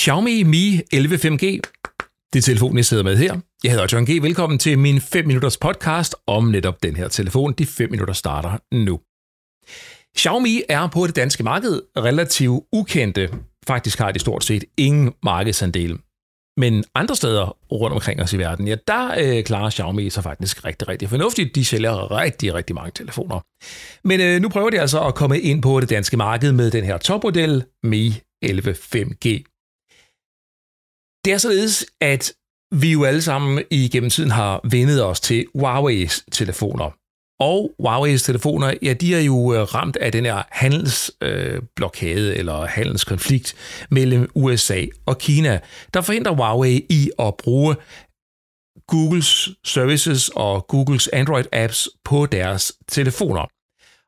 Xiaomi Mi 11 5G. Det er telefonen, jeg sidder med her. Jeg hedder John G. Velkommen til min 5 minutters podcast om netop den her telefon. De 5 minutter starter nu. Xiaomi er på det danske marked relativt ukendte. Faktisk har de stort set ingen markedsandel. Men andre steder rundt omkring os i verden, ja, der øh, klarer Xiaomi sig faktisk rigtig, rigtig fornuftigt. De sælger rigtig, rigtig mange telefoner. Men øh, nu prøver de altså at komme ind på det danske marked med den her topmodel Mi 11 5G. Det er således, at vi jo alle sammen igennem tiden har vendet os til Huawei's telefoner. Og Huawei's telefoner, ja, de er jo øh, ramt af den her handelsblokade øh, eller handelskonflikt mellem USA og Kina, der forhindrer Huawei i at bruge Googles services og Googles Android-apps på deres telefoner.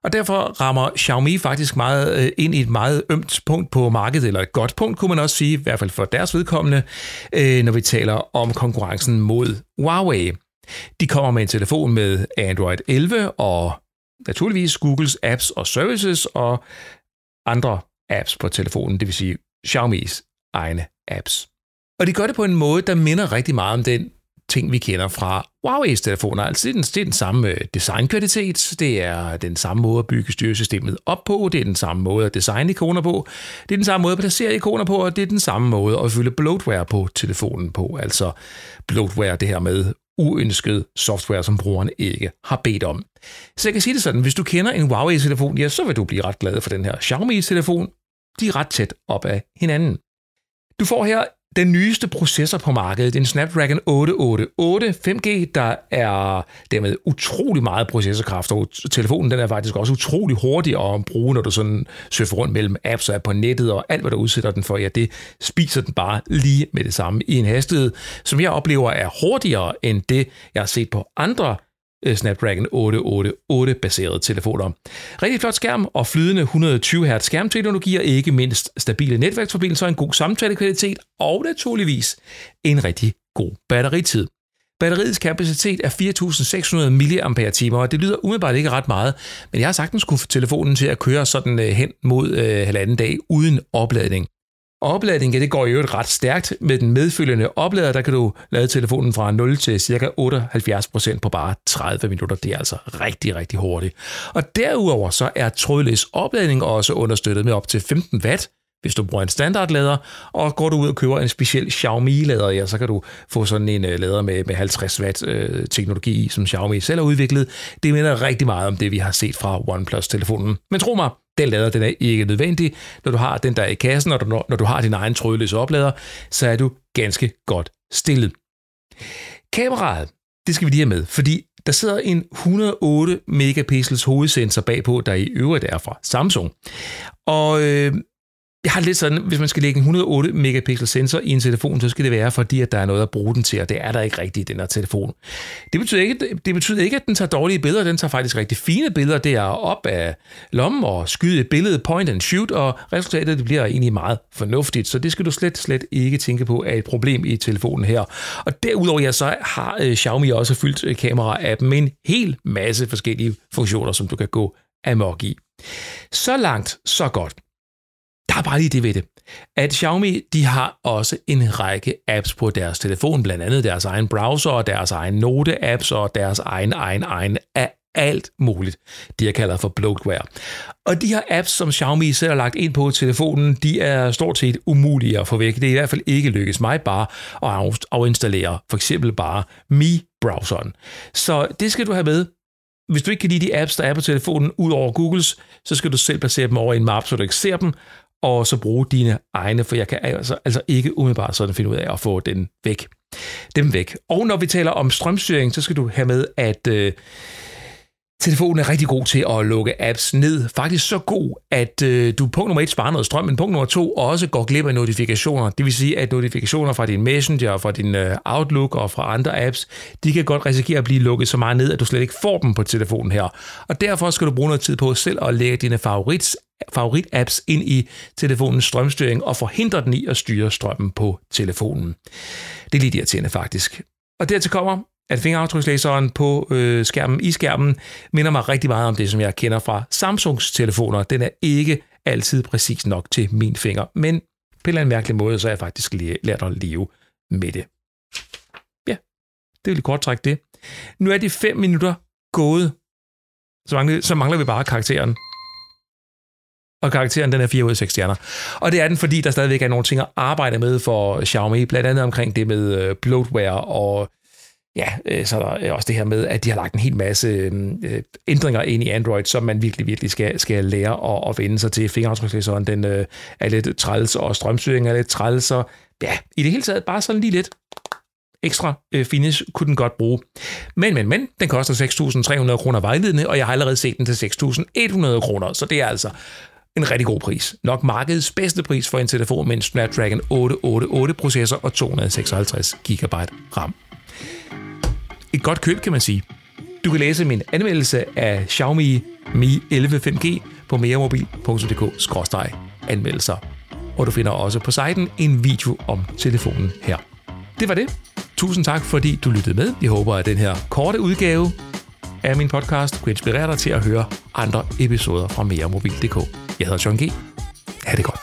Og derfor rammer Xiaomi faktisk meget øh, ind i et meget ømt punkt på markedet, eller et godt punkt, kunne man også sige, i hvert fald for deres vedkommende, øh, når vi taler om konkurrencen mod Huawei. De kommer med en telefon med Android 11 og naturligvis Googles apps og services og andre apps på telefonen, det vil sige Xiaomi's egne apps. Og de gør det på en måde, der minder rigtig meget om den ting, vi kender fra Huawei's telefoner. Altså, det er den, det er den samme øh, designkvalitet, det er den samme måde at bygge styresystemet op på, det er den samme måde at designe ikoner på, det er den samme måde at placere ikoner på, og det er den samme måde at fylde bloatware på telefonen på. Altså bloatware, det her med uønsket software, som brugeren ikke har bedt om. Så jeg kan sige det sådan, hvis du kender en Huawei-telefon, ja, så vil du blive ret glad for den her Xiaomi-telefon. De er ret tæt op af hinanden. Du får her den nyeste processor på markedet, en Snapdragon 888 5G, der er dermed utrolig meget processorkraft, og telefonen den er faktisk også utrolig hurtig at bruge, når du sådan surfer rundt mellem apps og er på nettet, og alt, hvad du udsætter den for, ja, det spiser den bare lige med det samme i en hastighed, som jeg oplever er hurtigere end det, jeg har set på andre Øh, Snapdragon 888 baserede telefoner. Rigtig flot skærm og flydende 120 Hz skærmteknologi og ikke mindst stabile netværksforbindelser, en god samtalekvalitet og naturligvis en rigtig god batteritid. Batteriets kapacitet er 4.600 mAh, og det lyder umiddelbart ikke ret meget, men jeg har sagtens kunne få telefonen til at køre sådan øh, hen mod øh, halvanden dag uden opladning. Opladningen det går i øvrigt ret stærkt. Med den medfølgende oplader, der kan du lade telefonen fra 0 til ca. 78% på bare 30 minutter. Det er altså rigtig, rigtig hurtigt. Og derudover så er trådløs opladning også understøttet med op til 15 watt, hvis du bruger en standardlader, og går du ud og køber en speciel Xiaomi-lader, ja, så kan du få sådan en øh, lader med, med 50 watt øh, teknologi, som Xiaomi selv har udviklet. Det minder rigtig meget om det, vi har set fra OnePlus-telefonen. Men tro mig, den lader den er ikke nødvendig. Når du har den der i kassen, og når, når du har din egen trådløse oplader, så er du ganske godt stillet. Kameraet, det skal vi lige have med, fordi der sidder en 108 megapixels hovedsensor bagpå, der i øvrigt er fra Samsung. Og øh, jeg har lidt sådan, hvis man skal lægge en 108 megapixel sensor i en telefon, så skal det være, fordi at der er noget at bruge den til, og det er der ikke rigtigt i den her telefon. Det betyder ikke, det betyder ikke, at den tager dårlige billeder, den tager faktisk rigtig fine billeder. Det er op af lommen og skyde et billede, point and shoot, og resultatet det bliver egentlig meget fornuftigt, så det skal du slet, slet ikke tænke på er et problem i telefonen her. Og derudover ja, så har øh, Xiaomi også fyldt øh, kamera-appen med en hel masse forskellige funktioner, som du kan gå amok i. Så langt, så godt. Er bare lige det ved det, at Xiaomi de har også en række apps på deres telefon, blandt andet deres egen browser og deres egen note-apps og deres egen, egen, egen af alt muligt, de er kaldet for bloatware. Og de her apps, som Xiaomi selv har lagt ind på telefonen, de er stort set umulige at få væk. Det er i hvert fald ikke lykkes mig bare at afinstallere for eksempel bare Mi-browseren. Så det skal du have med, hvis du ikke kan lide de apps, der er på telefonen, ud over Googles, så skal du selv placere dem over i en map, så du ikke ser dem, og så bruge dine egne, for jeg kan altså, altså ikke umiddelbart sådan finde ud af at få den væk. Dem væk. Og når vi taler om strømstyring, så skal du have med, at øh, telefonen er rigtig god til at lukke apps ned. Faktisk så god, at øh, du punkt nummer et sparer noget strøm, men punkt nummer to også går glip af notifikationer. Det vil sige, at notifikationer fra din Messenger, fra din øh, Outlook og fra andre apps, de kan godt risikere at blive lukket så meget ned, at du slet ikke får dem på telefonen her. Og derfor skal du bruge noget tid på selv at lægge dine favorits favorit-apps ind i telefonens strømstyring og forhindre den i at styre strømmen på telefonen. Det er lidt irriterende faktisk. Og dertil kommer, at fingeraftrykslæseren på øh, skærmen i skærmen minder mig rigtig meget om det, som jeg kender fra Samsungs telefoner. Den er ikke altid præcis nok til min finger, men på en eller anden mærkelig måde, så har jeg faktisk lært at leve med det. Ja, det vil kort trække det. Nu er de fem minutter gået. Så mangler, så mangler vi bare karakteren. Og karakteren den er 4 ud af 6 stjerner. Og det er den, fordi der stadigvæk er nogle ting at arbejde med for Xiaomi, blandt andet omkring det med øh, bloatware og ja, øh, så er der øh, også det her med, at de har lagt en hel masse øh, ændringer ind i Android, som man virkelig, virkelig skal, skal lære at, at vende sig til. Fingeraftrykslæseren, den er lidt træls, og strømstyringen er lidt træls, og ja, i det hele taget bare sådan lige lidt ekstra øh, finish kunne den godt bruge. Men, men, men, den koster 6.300 kroner vejledende, og jeg har allerede set den til 6.100 kroner, så det er altså en rigtig god pris. Nok markedets bedste pris for en telefon med en Snapdragon 888 processor og 256 GB RAM. Et godt køb, kan man sige. Du kan læse min anmeldelse af Xiaomi Mi 11 5G på meremobil.dk-anmeldelser. Og du finder også på siden en video om telefonen her. Det var det. Tusind tak, fordi du lyttede med. Jeg håber, at den her korte udgave af min podcast kunne inspirere dig til at høre andre episoder fra meremobil.dk. Jeg hedder John G. Ha' det godt.